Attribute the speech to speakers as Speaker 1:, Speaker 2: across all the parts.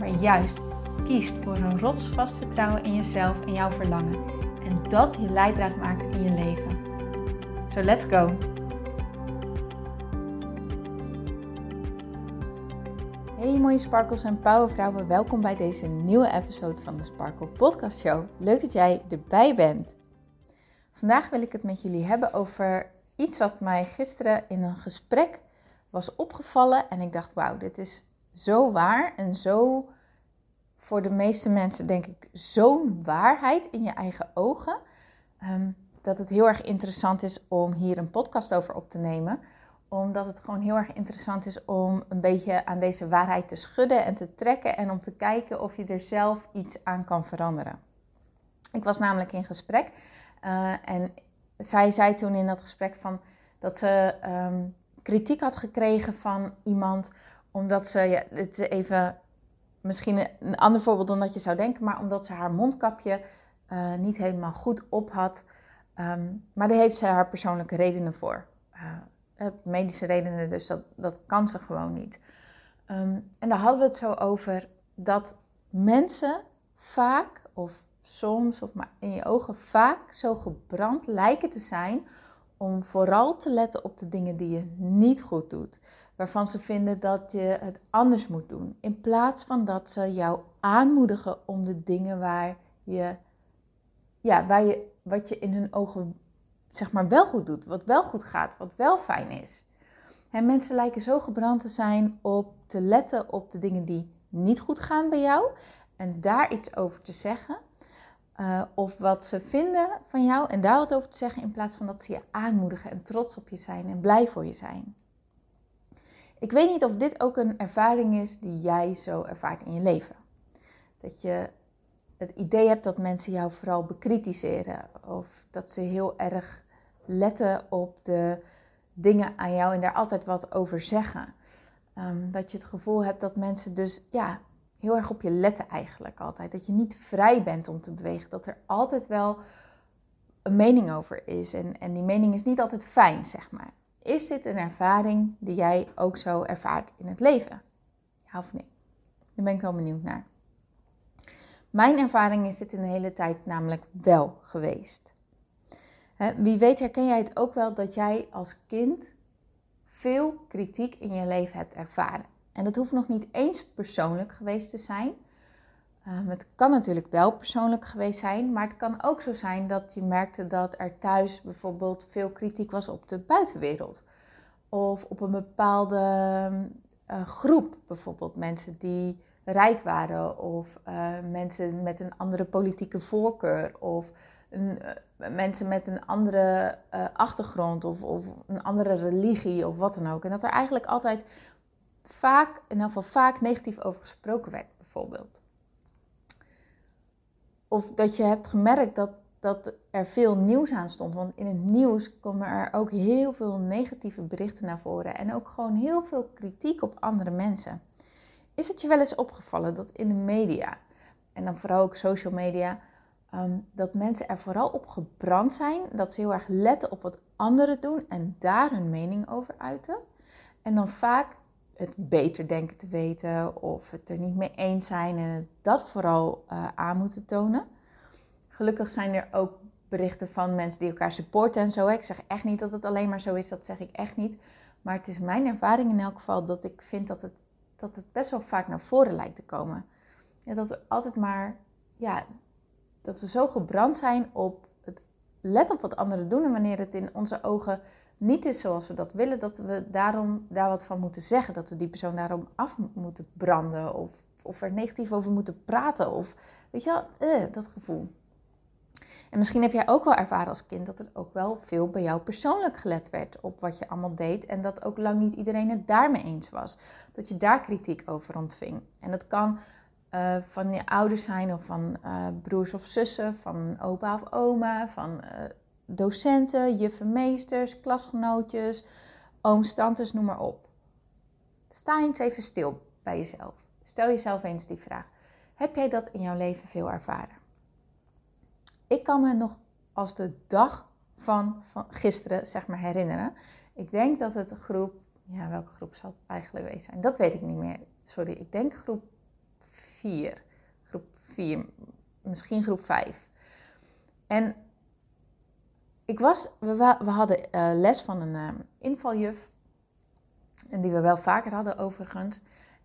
Speaker 1: maar juist kiest voor een rotsvast vertrouwen in jezelf en jouw verlangen. En dat je leidraad maakt in je leven. So let's go! Hey mooie sparkles en powervrouwen, welkom bij deze nieuwe episode van de Sparkle Podcast Show. Leuk dat jij erbij bent. Vandaag wil ik het met jullie hebben over iets wat mij gisteren in een gesprek was opgevallen. En ik dacht, wauw, dit is zo waar en zo voor de meeste mensen denk ik zo'n waarheid in je eigen ogen. Um, dat het heel erg interessant is om hier een podcast over op te nemen. Omdat het gewoon heel erg interessant is om een beetje aan deze waarheid te schudden en te trekken. En om te kijken of je er zelf iets aan kan veranderen. Ik was namelijk in gesprek. Uh, en zij zei toen in dat gesprek van dat ze um, kritiek had gekregen van iemand. Omdat ze, ja, het even misschien een ander voorbeeld dan dat je zou denken, maar omdat ze haar mondkapje uh, niet helemaal goed op had. Um, maar daar heeft ze haar persoonlijke redenen voor. Uh, medische redenen, dus dat, dat kan ze gewoon niet. Um, en daar hadden we het zo over dat mensen vaak, of soms, of maar in je ogen vaak zo gebrand lijken te zijn om vooral te letten op de dingen die je niet goed doet waarvan ze vinden dat je het anders moet doen. In plaats van dat ze jou aanmoedigen om de dingen waar je, ja, waar je, wat je in hun ogen zeg maar wel goed doet, wat wel goed gaat, wat wel fijn is. En mensen lijken zo gebrand te zijn op te letten op de dingen die niet goed gaan bij jou en daar iets over te zeggen. Uh, of wat ze vinden van jou en daar wat over te zeggen, in plaats van dat ze je aanmoedigen en trots op je zijn en blij voor je zijn. Ik weet niet of dit ook een ervaring is die jij zo ervaart in je leven. Dat je het idee hebt dat mensen jou vooral bekritiseren. Of dat ze heel erg letten op de dingen aan jou en daar altijd wat over zeggen. Um, dat je het gevoel hebt dat mensen dus ja, heel erg op je letten eigenlijk altijd. Dat je niet vrij bent om te bewegen. Dat er altijd wel een mening over is. En, en die mening is niet altijd fijn, zeg maar. Is dit een ervaring die jij ook zo ervaart in het leven? Ja of nee? Daar ben ik wel benieuwd naar. Mijn ervaring is dit de hele tijd namelijk wel geweest. Wie weet herken jij het ook wel dat jij als kind veel kritiek in je leven hebt ervaren. En dat hoeft nog niet eens persoonlijk geweest te zijn. Um, het kan natuurlijk wel persoonlijk geweest zijn, maar het kan ook zo zijn dat je merkte dat er thuis bijvoorbeeld veel kritiek was op de buitenwereld. Of op een bepaalde uh, groep, bijvoorbeeld mensen die rijk waren, of uh, mensen met een andere politieke voorkeur, of een, uh, mensen met een andere achtergrond, of, of een andere religie, of wat dan ook. En dat er eigenlijk altijd vaak, in ieder geval vaak negatief over gesproken werd, bijvoorbeeld of dat je hebt gemerkt dat, dat er veel nieuws aan stond. Want in het nieuws komen er ook heel veel negatieve berichten naar voren. En ook gewoon heel veel kritiek op andere mensen. Is het je wel eens opgevallen dat in de media, en dan vooral ook social media, ehm, dat mensen er vooral op gebrand zijn. Dat ze heel erg letten op wat anderen doen en daar hun mening over uiten. En dan vaak het beter denken te weten of het er niet mee eens zijn en dat vooral uh, aan moeten tonen. Gelukkig zijn er ook berichten van mensen die elkaar supporten en zo. Ik zeg echt niet dat het alleen maar zo is, dat zeg ik echt niet. Maar het is mijn ervaring in elk geval dat ik vind dat het, dat het best wel vaak naar voren lijkt te komen. Ja, dat we altijd maar, ja, dat we zo gebrand zijn op het let op wat anderen doen en wanneer het in onze ogen niet is zoals we dat willen, dat we daarom daar wat van moeten zeggen. Dat we die persoon daarom af moeten branden of, of er negatief over moeten praten. Of weet je wel, eh, dat gevoel. En misschien heb jij ook wel ervaren als kind dat er ook wel veel bij jou persoonlijk gelet werd op wat je allemaal deed. En dat ook lang niet iedereen het daarmee eens was. Dat je daar kritiek over ontving. En dat kan uh, van je ouders zijn of van uh, broers of zussen, van opa of oma, van docenten, juffen, meesters, klasgenootjes, ooms, tantes, noem maar op. Sta eens even stil bij jezelf. Stel jezelf eens die vraag. Heb jij dat in jouw leven veel ervaren? Ik kan me nog als de dag van, van gisteren zeg maar herinneren. Ik denk dat het groep, ja welke groep zal het eigenlijk geweest zijn? Dat weet ik niet meer. Sorry, ik denk groep 4. Groep 4, misschien groep 5. En ik was, we, we hadden uh, les van een uh, invaljuf. Die we wel vaker hadden overigens.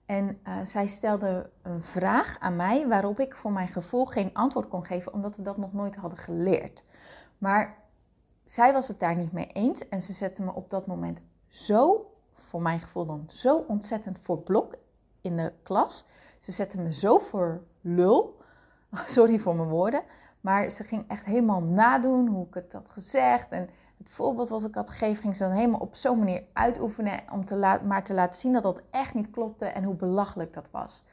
Speaker 1: En uh, zij stelde een vraag aan mij waarop ik voor mijn gevoel geen antwoord kon geven, omdat we dat nog nooit hadden geleerd. Maar zij was het daar niet mee eens en ze zette me op dat moment zo, voor mijn gevoel dan, zo ontzettend voor blok in de klas. Ze zette me zo voor lul, sorry voor mijn woorden, maar ze ging echt helemaal nadoen hoe ik het had gezegd. En het voorbeeld wat ik had gegeven, ging ze dan helemaal op zo'n manier uitoefenen. Om te maar te laten zien dat dat echt niet klopte en hoe belachelijk dat was.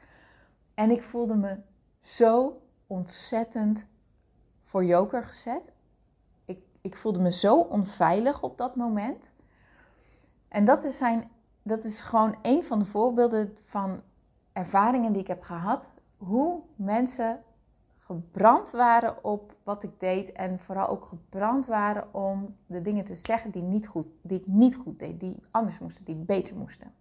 Speaker 1: En ik voelde me zo ontzettend voor joker gezet. Ik, ik voelde me zo onveilig op dat moment. En dat is, zijn, dat is gewoon een van de voorbeelden van ervaringen die ik heb gehad. Hoe mensen gebrand waren op wat ik deed en vooral ook gebrand waren om de dingen te zeggen die, niet goed, die ik niet goed deed, die anders moesten, die beter moesten.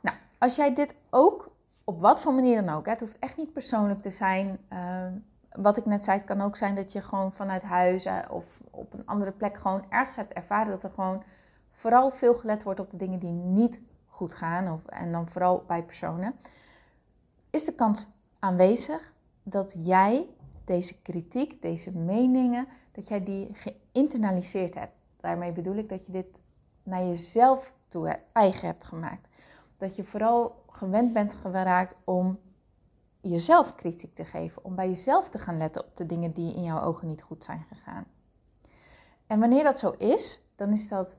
Speaker 1: Nou, als jij dit ook op wat voor manier dan ook, het hoeft echt niet persoonlijk te zijn. Uh, wat ik net zei, het kan ook zijn dat je gewoon vanuit huis of op een andere plek gewoon ergens hebt ervaren dat er gewoon vooral veel gelet wordt op de dingen die niet goed gaan. Of, en dan vooral bij personen. Is de kans aanwezig dat jij deze kritiek, deze meningen, dat jij die geïnternaliseerd hebt. Daarmee bedoel ik dat je dit naar jezelf toe eigen hebt gemaakt. Dat je vooral gewend bent geraakt om jezelf kritiek te geven, om bij jezelf te gaan letten op de dingen die in jouw ogen niet goed zijn gegaan. En wanneer dat zo is, dan is dat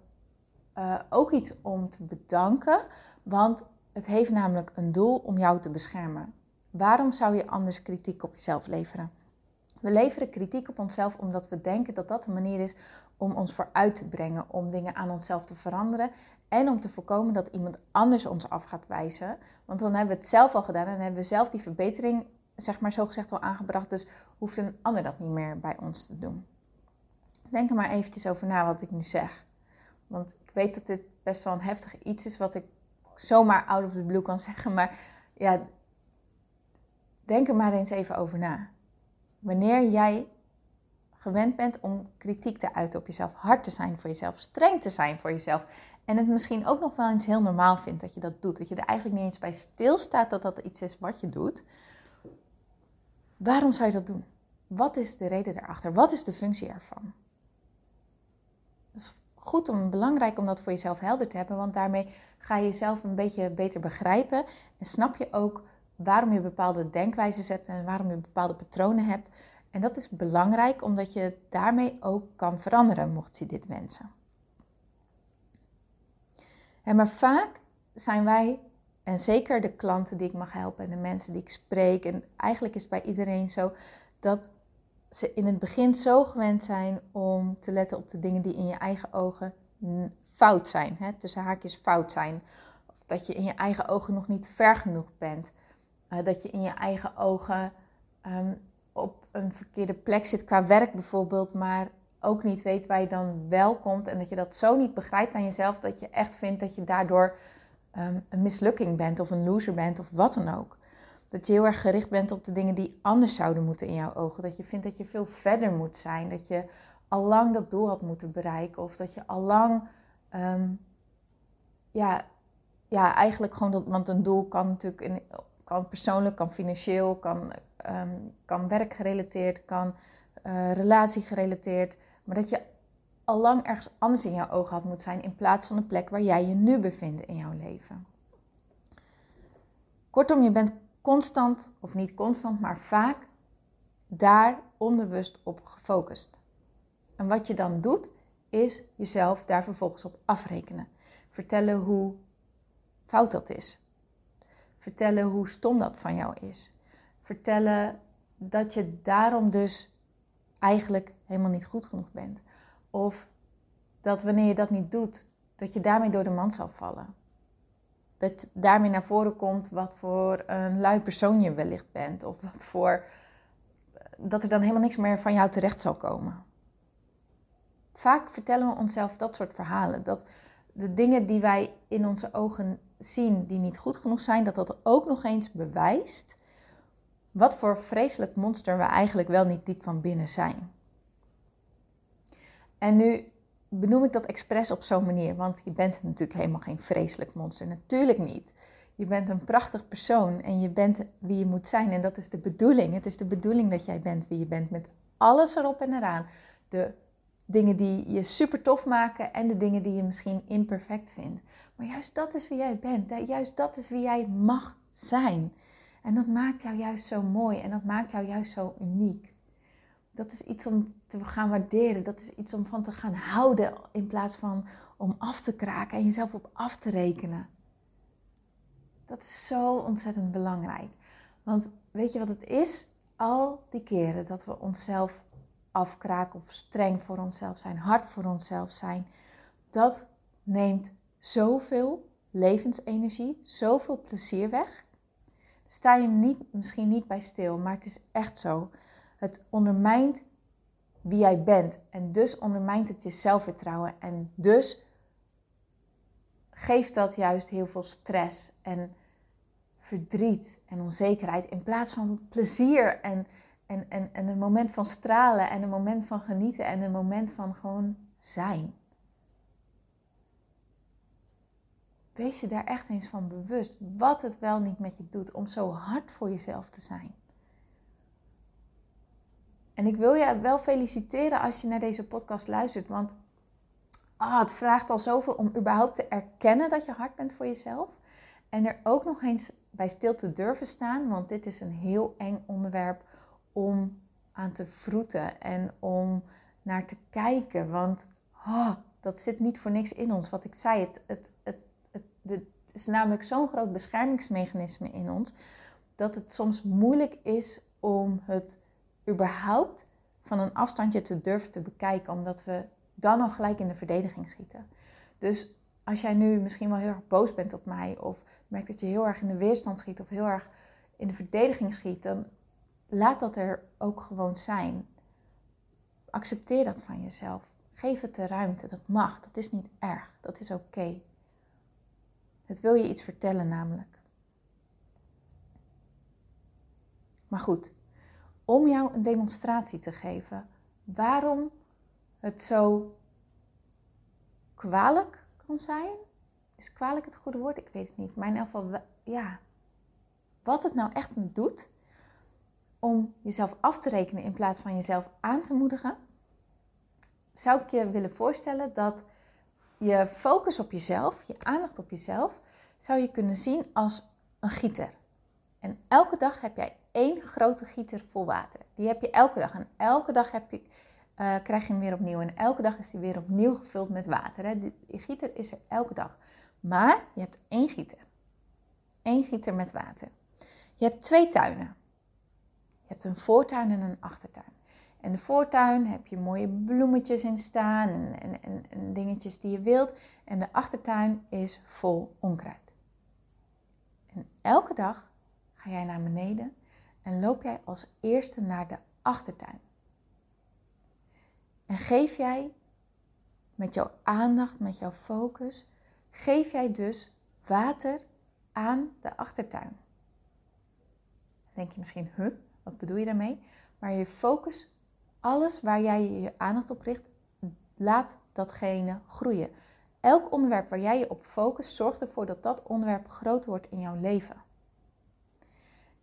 Speaker 1: uh, ook iets om te bedanken, want het heeft namelijk een doel om jou te beschermen. Waarom zou je anders kritiek op jezelf leveren? We leveren kritiek op onszelf omdat we denken dat dat een manier is om ons vooruit te brengen, om dingen aan onszelf te veranderen en om te voorkomen dat iemand anders ons af gaat wijzen. Want dan hebben we het zelf al gedaan en hebben we zelf die verbetering, zeg maar zo gezegd, al aangebracht. Dus hoeft een ander dat niet meer bij ons te doen. Denk er maar eventjes over na wat ik nu zeg. Want ik weet dat dit best wel een heftig iets is wat ik zomaar out of the blue kan zeggen. Maar ja, Denk er maar eens even over na. Wanneer jij gewend bent om kritiek te uiten op jezelf, hard te zijn voor jezelf, streng te zijn voor jezelf. En het misschien ook nog wel eens heel normaal vindt dat je dat doet. Dat je er eigenlijk niet eens bij stilstaat dat dat iets is wat je doet. Waarom zou je dat doen? Wat is de reden daarachter? Wat is de functie ervan? Dat is goed om belangrijk om dat voor jezelf helder te hebben, want daarmee ga je jezelf een beetje beter begrijpen en snap je ook waarom je bepaalde denkwijzes hebt en waarom je bepaalde patronen hebt. En dat is belangrijk omdat je daarmee ook kan veranderen, mocht je dit wensen. En maar vaak zijn wij, en zeker de klanten die ik mag helpen en de mensen die ik spreek, en eigenlijk is het bij iedereen zo, dat ze in het begin zo gewend zijn om te letten op de dingen die in je eigen ogen fout zijn. Hè? Tussen haakjes fout zijn. Of dat je in je eigen ogen nog niet ver genoeg bent. Uh, dat je in je eigen ogen um, op een verkeerde plek zit qua werk bijvoorbeeld, maar ook niet weet waar je dan wel komt en dat je dat zo niet begrijpt aan jezelf dat je echt vindt dat je daardoor um, een mislukking bent of een loser bent of wat dan ook. Dat je heel erg gericht bent op de dingen die anders zouden moeten in jouw ogen. Dat je vindt dat je veel verder moet zijn. Dat je al lang dat doel had moeten bereiken. Of dat je al lang, um, ja, ja, eigenlijk gewoon dat, want een doel kan natuurlijk kan persoonlijk, kan financieel, kan, um, kan werkgerelateerd, kan uh, relatiegerelateerd. Maar dat je al lang ergens anders in jouw ogen had moeten zijn in plaats van de plek waar jij je nu bevindt in jouw leven. Kortom, je bent constant, of niet constant, maar vaak daar onbewust op gefocust. En wat je dan doet, is jezelf daar vervolgens op afrekenen. Vertellen hoe fout dat is vertellen hoe stom dat van jou is. Vertellen dat je daarom dus eigenlijk helemaal niet goed genoeg bent. Of dat wanneer je dat niet doet, dat je daarmee door de mand zal vallen. Dat daarmee naar voren komt wat voor een lui persoon je wellicht bent. Of wat voor. dat er dan helemaal niks meer van jou terecht zal komen. Vaak vertellen we onszelf dat soort verhalen. Dat de dingen die wij in onze ogen zien die niet goed genoeg zijn, dat dat ook nog eens bewijst wat voor vreselijk monster we eigenlijk wel niet diep van binnen zijn. En nu benoem ik dat expres op zo'n manier, want je bent natuurlijk helemaal geen vreselijk monster. Natuurlijk niet. Je bent een prachtig persoon en je bent wie je moet zijn. En dat is de bedoeling. Het is de bedoeling dat jij bent wie je bent met alles erop en eraan. De dingen die je super tof maken en de dingen die je misschien imperfect vindt. Maar juist dat is wie jij bent. Juist dat is wie jij mag zijn. En dat maakt jou juist zo mooi en dat maakt jou juist zo uniek. Dat is iets om te gaan waarderen. Dat is iets om van te gaan houden in plaats van om af te kraken en jezelf op af te rekenen. Dat is zo ontzettend belangrijk. Want weet je wat het is? Al die keren dat we onszelf afkraken of streng voor onszelf zijn, hard voor onszelf zijn, dat neemt zoveel levensenergie, zoveel plezier weg. Sta je niet, misschien niet bij stil, maar het is echt zo. Het ondermijnt wie jij bent en dus ondermijnt het je zelfvertrouwen en dus geeft dat juist heel veel stress en verdriet en onzekerheid in plaats van plezier en en, en, en een moment van stralen en een moment van genieten en een moment van gewoon zijn. Wees je daar echt eens van bewust wat het wel niet met je doet om zo hard voor jezelf te zijn. En ik wil je wel feliciteren als je naar deze podcast luistert, want ah, het vraagt al zoveel om überhaupt te erkennen dat je hard bent voor jezelf. En er ook nog eens bij stil te durven staan, want dit is een heel eng onderwerp om aan te vroeten en om naar te kijken. Want oh, dat zit niet voor niks in ons. Wat ik zei, het, het, het, het, is namelijk zo'n groot beschermingsmechanisme in ons dat het soms moeilijk is om het überhaupt van een afstandje te durven te bekijken, omdat we dan al gelijk in de verdediging schieten. Dus als jij nu misschien wel heel erg boos bent op mij, of merkt dat je heel erg in de weerstand schiet, of heel erg in de verdediging schiet, dan laat dat er ook gewoon zijn. Accepteer dat van jezelf. Geef het de ruimte. Dat mag. Dat is niet erg. Dat is oké. Het wil je iets vertellen namelijk. Maar goed, om jou een demonstratie te geven waarom het zo kwalijk kan zijn. Is kwalijk het goede woord? Ik weet het niet. Maar in elk geval, ja. Wat het nou echt doet om jezelf af te rekenen in plaats van jezelf aan te moedigen, zou ik je willen voorstellen dat je focus op jezelf, je aandacht op jezelf, zou je kunnen zien als een gieter. En elke dag heb jij één grote gieter vol water. Die heb je elke dag. En elke dag heb je, uh, krijg je hem weer opnieuw. En elke dag is die weer opnieuw gevuld met water. Hè. Die gieter is er elke dag. Maar je hebt één gieter. Eén gieter met water. Je hebt twee tuinen. Je hebt een voortuin en een achtertuin. En de voortuin heb je mooie bloemetjes in staan en, en, en, dingetjes die je wilt. En de achtertuin is vol onkruid. En elke dag ga jij naar beneden en loop jij als eerste naar de achtertuin. En geef jij met jouw aandacht, met jouw focus, geef jij dus water aan de achtertuin. Denk je misschien, huh, wat bedoel je daarmee? Maar je focus, alles waar jij je aandacht op richt, laat datgene groeien. Elk onderwerp waar jij je op focust, zorgt ervoor dat dat onderwerp groot wordt in jouw leven.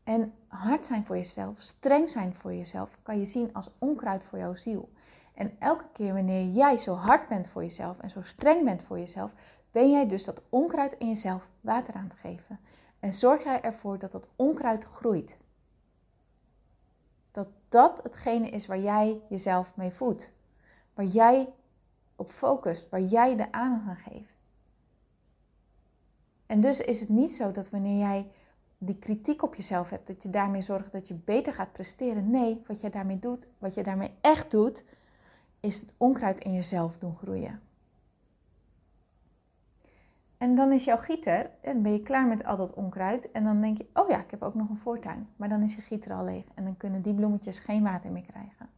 Speaker 1: En hard zijn voor jezelf, streng zijn voor jezelf, kan je zien als onkruid voor jouw ziel. En elke keer wanneer jij zo hard bent voor jezelf en zo streng bent voor jezelf, ben jij dus dat onkruid in jezelf water aan het geven. En zorg jij ervoor dat dat onkruid groeit dat hetgene is waar jij jezelf mee voedt. Waar jij op focust, waar jij de aandacht aan geeft. En dus is het niet zo dat wanneer jij die kritiek op jezelf hebt, dat je daarmee zorgt dat je beter gaat presteren. Nee, wat je daarmee doet, wat je daarmee echt doet, is het onkruid in jezelf doen groeien. En dan is jouw gieter, en ben je klaar met al dat onkruid. En dan denk je, oh ja, ik heb ook nog een voortuin. Maar dan is je gieter al leeg. En dan kunnen die bloemetjes geen water meer krijgen.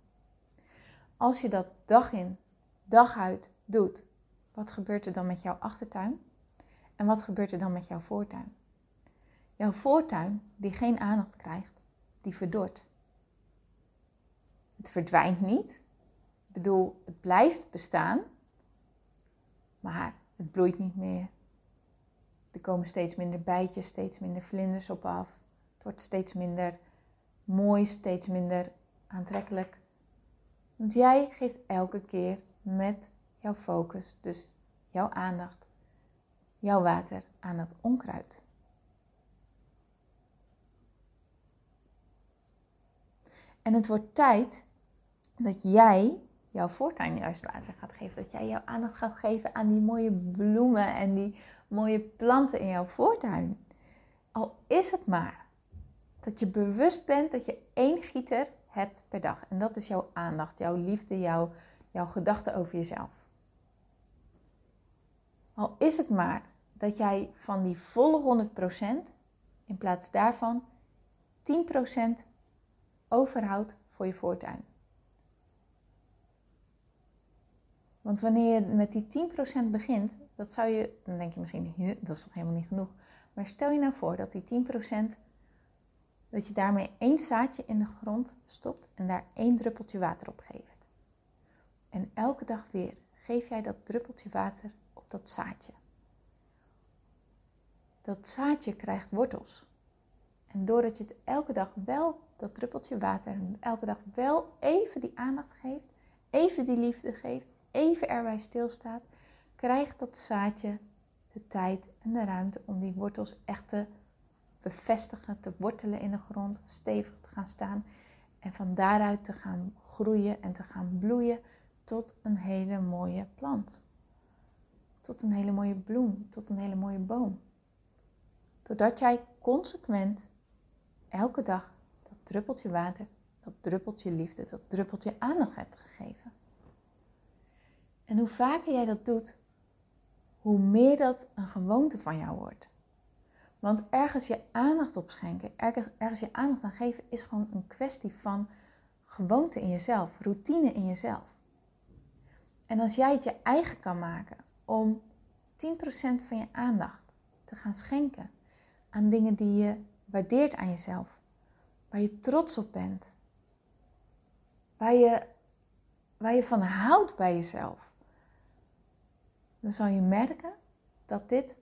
Speaker 1: Als je dat dag in, dag uit doet, wat gebeurt er dan met jouw achtertuin? En wat gebeurt er dan met jouw voortuin? Jouw voortuin, die geen aandacht krijgt, die verdort. Het verdwijnt niet. Ik bedoel, het blijft bestaan, maar het bloeit niet meer. Er komen steeds minder bijtjes, steeds minder vlinders op af. Het wordt steeds minder mooi, steeds minder aantrekkelijk. Want jij geeft elke keer met jouw focus, dus jouw aandacht, jouw water aan dat onkruid. En het wordt tijd dat jij jouw voortuin juist water gaat geven. Dat jij jouw aandacht gaat geven aan die mooie bloemen en die mooie planten in jouw voortuin. Al is het maar dat je bewust bent dat je één gieter hebt per dag. En dat is jouw aandacht, jouw liefde, jouw, jouw gedachten over jezelf. Al is het maar dat jij van die volle 100% in plaats daarvan 10% overhoudt voor je voortuin. Want wanneer je met die 10% begint, dat zou je, dan denk je misschien, dat is toch helemaal niet genoeg. Maar stel je nou voor dat die 10%, dat je daarmee één zaadje in de grond stopt en daar één druppeltje water op geeft. En elke dag weer geef jij dat druppeltje water op dat zaadje. Dat zaadje krijgt wortels. En doordat je het elke dag wel, dat druppeltje water, elke dag wel even die aandacht geeft, even die liefde geeft, even erbij stilstaat, krijgt dat zaadje de tijd en de ruimte om die wortels echt te bevestigen, te wortelen in de grond, stevig te gaan staan en van daaruit te gaan groeien en te gaan bloeien tot een hele mooie plant. Tot een hele mooie bloem, tot een hele mooie boom. Doordat jij consequent elke dag dat druppeltje water, dat druppeltje liefde, dat druppeltje aandacht hebt gegeven. En hoe vaker jij dat doet, hoe meer dat een gewoonte van jou wordt. Want ergens je aandacht op schenken, ergens je aandacht aan geven, is gewoon een kwestie van gewoonte in jezelf, routine in jezelf. En als jij het je eigen kan maken om 10% van je aandacht te gaan schenken aan dingen die je waardeert aan jezelf, waar je trots op bent, waar je, waar je van houdt bij jezelf, dan zal je merken dat dit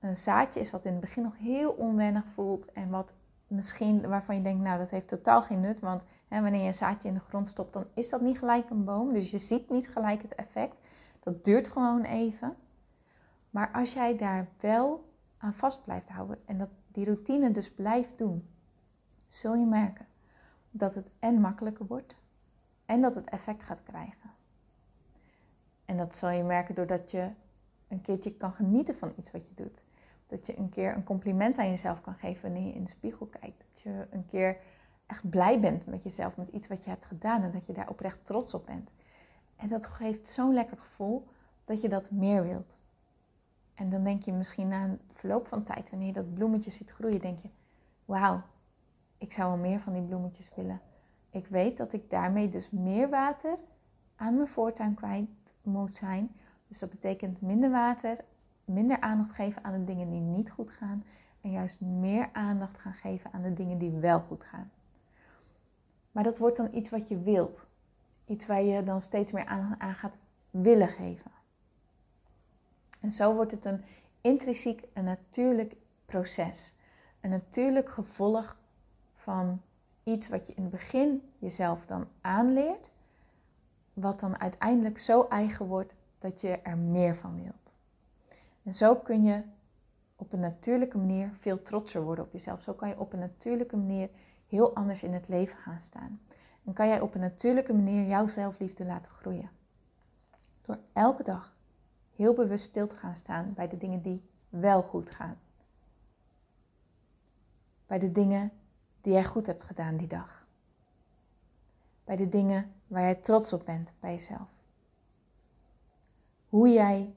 Speaker 1: een zaadje is wat in het begin nog heel onwennig voelt en wat misschien waarvan je denkt, nou dat heeft totaal geen nut, want hè, wanneer je een zaadje in de grond stopt, dan is dat niet gelijk een boom, dus je ziet niet gelijk het effect. Dat duurt gewoon even. Maar als jij daar wel aan vast blijft houden en dat die routine dus blijft doen, zul je merken dat het en makkelijker wordt en dat het effect gaat krijgen. En dat zal je merken doordat je een keertje kan genieten van iets wat je doet. Dat je een keer een compliment aan jezelf kan geven wanneer je in de spiegel kijkt. Dat je een keer echt blij bent met jezelf, met iets wat je hebt gedaan en dat je daar oprecht trots op bent. En dat geeft zo'n lekker gevoel dat je dat meer wilt. En dan denk je misschien na een verloop van tijd, wanneer je dat bloemetje ziet groeien, denk je: Wauw, ik zou wel meer van die bloemetjes willen. Ik weet dat ik daarmee dus meer water aan mijn voortuin kwijt moet zijn. Dus dat betekent minder water, minder aandacht geven aan de dingen die niet goed gaan. En juist meer aandacht gaan geven aan de dingen die wel goed gaan. Maar dat wordt dan iets wat je wilt. Iets waar je dan steeds meer aandacht aan gaat willen geven. En zo wordt het een intrinsiek, een natuurlijk proces. Een natuurlijk gevolg van iets wat je in het begin jezelf dan aanleert wat dan uiteindelijk zo eigen wordt dat je er meer van wilt. En zo kun je op een natuurlijke manier veel trotser worden op jezelf. Zo kan je op een natuurlijke manier heel anders in het leven gaan staan. En kan jij op een natuurlijke manier jouw zelfliefde laten groeien. Door elke dag heel bewust stil te gaan staan bij de dingen die wel goed gaan. bij de dingen die jij goed hebt gedaan die dag. Bij de dingen waar jij trots op bent bij jezelf. Hoe jij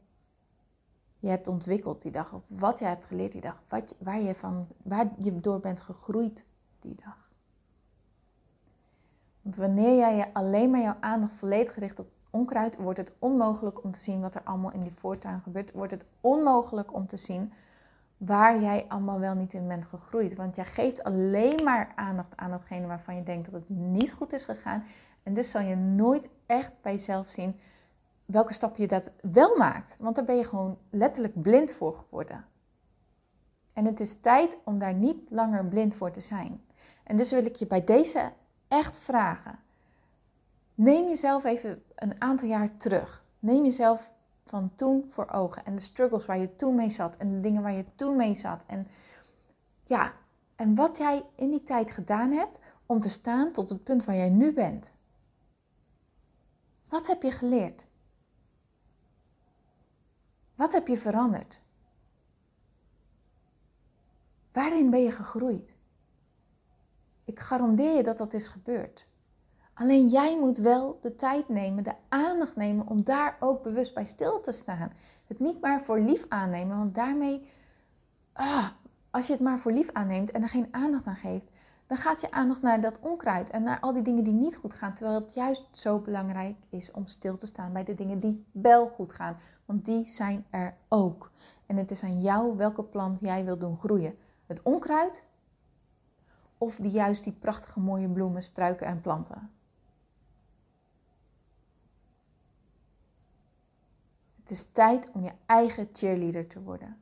Speaker 1: je hebt ontwikkeld die dag, of wat jij hebt geleerd die dag, wat, waar, je van, waar je door bent gegroeid die dag. Want wanneer jij je alleen maar jouw aandacht volledig gericht op onkruid, wordt het onmogelijk om te zien wat er allemaal in die voortuin gebeurt. Wordt het onmogelijk om te zien waar jij allemaal wel niet in bent gegroeid. Want jij geeft alleen maar aandacht aan datgene waarvan je denkt dat het niet goed is gegaan. En dus zal je nooit echt bij jezelf zien welke stap je dat wel maakt. Want daar ben je gewoon letterlijk blind voor geworden. En het is tijd om daar niet langer blind voor te zijn. En dus wil ik je bij deze echt vragen. Neem jezelf even een aantal jaar terug. Neem jezelf van toen voor ogen. En de struggles waar je toen mee zat. En de dingen waar je toen mee zat. En ja, en wat jij in die tijd gedaan hebt om te staan tot het punt waar jij nu bent. Wat heb je geleerd? Wat heb je veranderd? Waarin ben je gegroeid? Ik garandeer je dat dat is gebeurd. Alleen jij moet wel de tijd nemen, de aandacht nemen om daar ook bewust bij stil te staan. Het niet maar voor lief aannemen, want daarmee, ah, als je het maar voor lief aanneemt en er geen aandacht aan geeft, dan gaat je aandacht naar dat onkruid en naar al die dingen die niet goed gaan. Terwijl het juist zo belangrijk is om stil te staan bij de dingen die wel goed gaan. Want die zijn er ook. En het is aan jou welke plant jij wil doen groeien. Het onkruid of die juist die prachtige mooie bloemen, struiken en planten. Het is tijd om je eigen cheerleader te worden.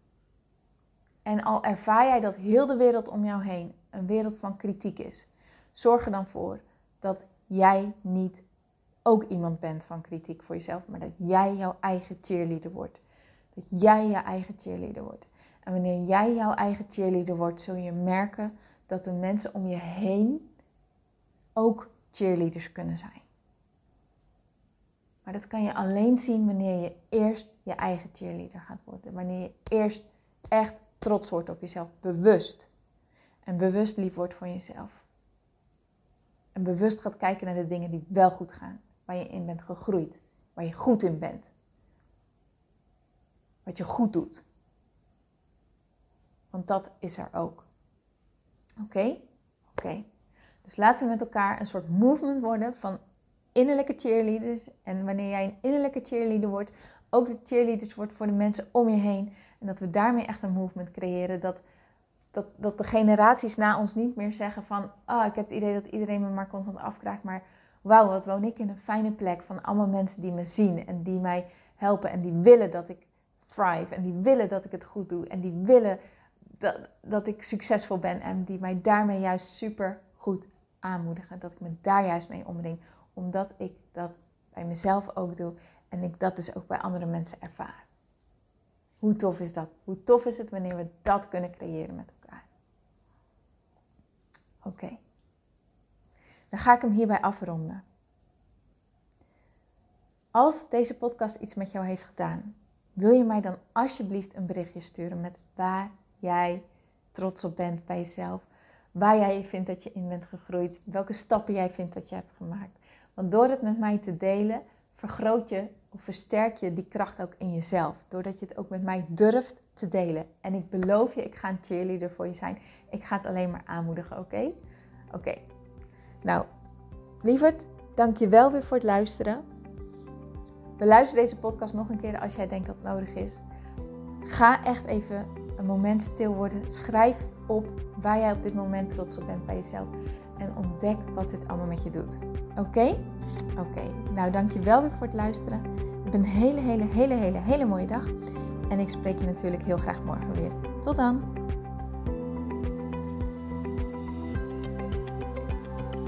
Speaker 1: En al ervaar jij dat heel de wereld om jou heen een wereld van kritiek is, zorg er dan voor dat jij niet ook iemand bent van kritiek voor jezelf, maar dat jij jouw eigen cheerleader wordt. Dat jij je eigen cheerleader wordt. En wanneer jij jouw eigen cheerleader wordt, zul je merken dat de mensen om je heen ook cheerleaders kunnen zijn. Maar dat kan je alleen zien wanneer je eerst je eigen cheerleader gaat worden. Wanneer je eerst echt trots wordt op jezelf, bewust. En bewust lief wordt voor jezelf. En bewust gaat kijken naar de dingen die wel goed gaan. Waar je in bent gegroeid. Waar je goed in bent. Wat je goed doet. Want dat is er ook. Oké? Oké. Dus laten we met elkaar een soort movement worden van innerlijke cheerleaders. En wanneer jij een innerlijke cheerleader wordt, ook de cheerleaders wordt voor de mensen om je heen. En dat we daarmee echt een movement creëren. Dat, dat, dat de generaties na ons niet meer zeggen van... Oh, ik heb het idee dat iedereen me maar constant afkraakt. Maar wauw, wat woon ik in een fijne plek van allemaal mensen die me zien. En die mij helpen en die willen dat ik thrive. En die willen dat ik het goed doe. En die willen dat, dat ik succesvol ben. En die mij daarmee juist super goed aanmoedigen. Dat ik me daar juist mee omring. Omdat ik dat bij mezelf ook doe. En ik dat dus ook bij andere mensen ervaar. Hoe tof is dat? Hoe tof is het wanneer we dat kunnen creëren met Oké. Dan ga ik hem hierbij afronden. Als deze podcast iets met jou heeft gedaan, wil je mij dan alsjeblieft een berichtje sturen met waar jij trots op bent bij jezelf. Waar jij vindt dat je in bent gegroeid. Welke stappen jij vindt dat je hebt gemaakt. Want door het met mij te delen, vergroot je of versterk je die kracht ook in jezelf. Doordat je het ook met mij durft te delen. En ik beloof je, ik ga een cheerleader voor je zijn. Ik ga het alleen maar aanmoedigen, oké? Oké. Nou, lieverd, dank je wel weer voor het luisteren. Beluister deze podcast nog een keer als jij denkt dat het nodig is. Ga echt even een moment stil worden. Schrijf op waar jij op dit moment trots op bent bij jezelf. En ontdek wat dit allemaal met je doet. Oké? Oké. Nou, dankjewel weer voor het luisteren. Heb een hele, hele, hele, hele, hele mooie dag. En ik spreek je natuurlijk heel graag morgen weer. Tot dan.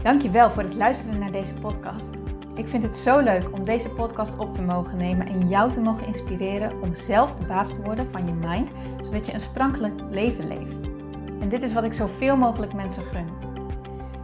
Speaker 1: Dankjewel voor het luisteren naar deze podcast. Ik vind het zo leuk om deze podcast op te mogen nemen en jou te mogen inspireren om zelf de baas te worden van je mind, zodat je een sprankelijk leven leeft. En dit is wat ik zoveel mogelijk mensen gun.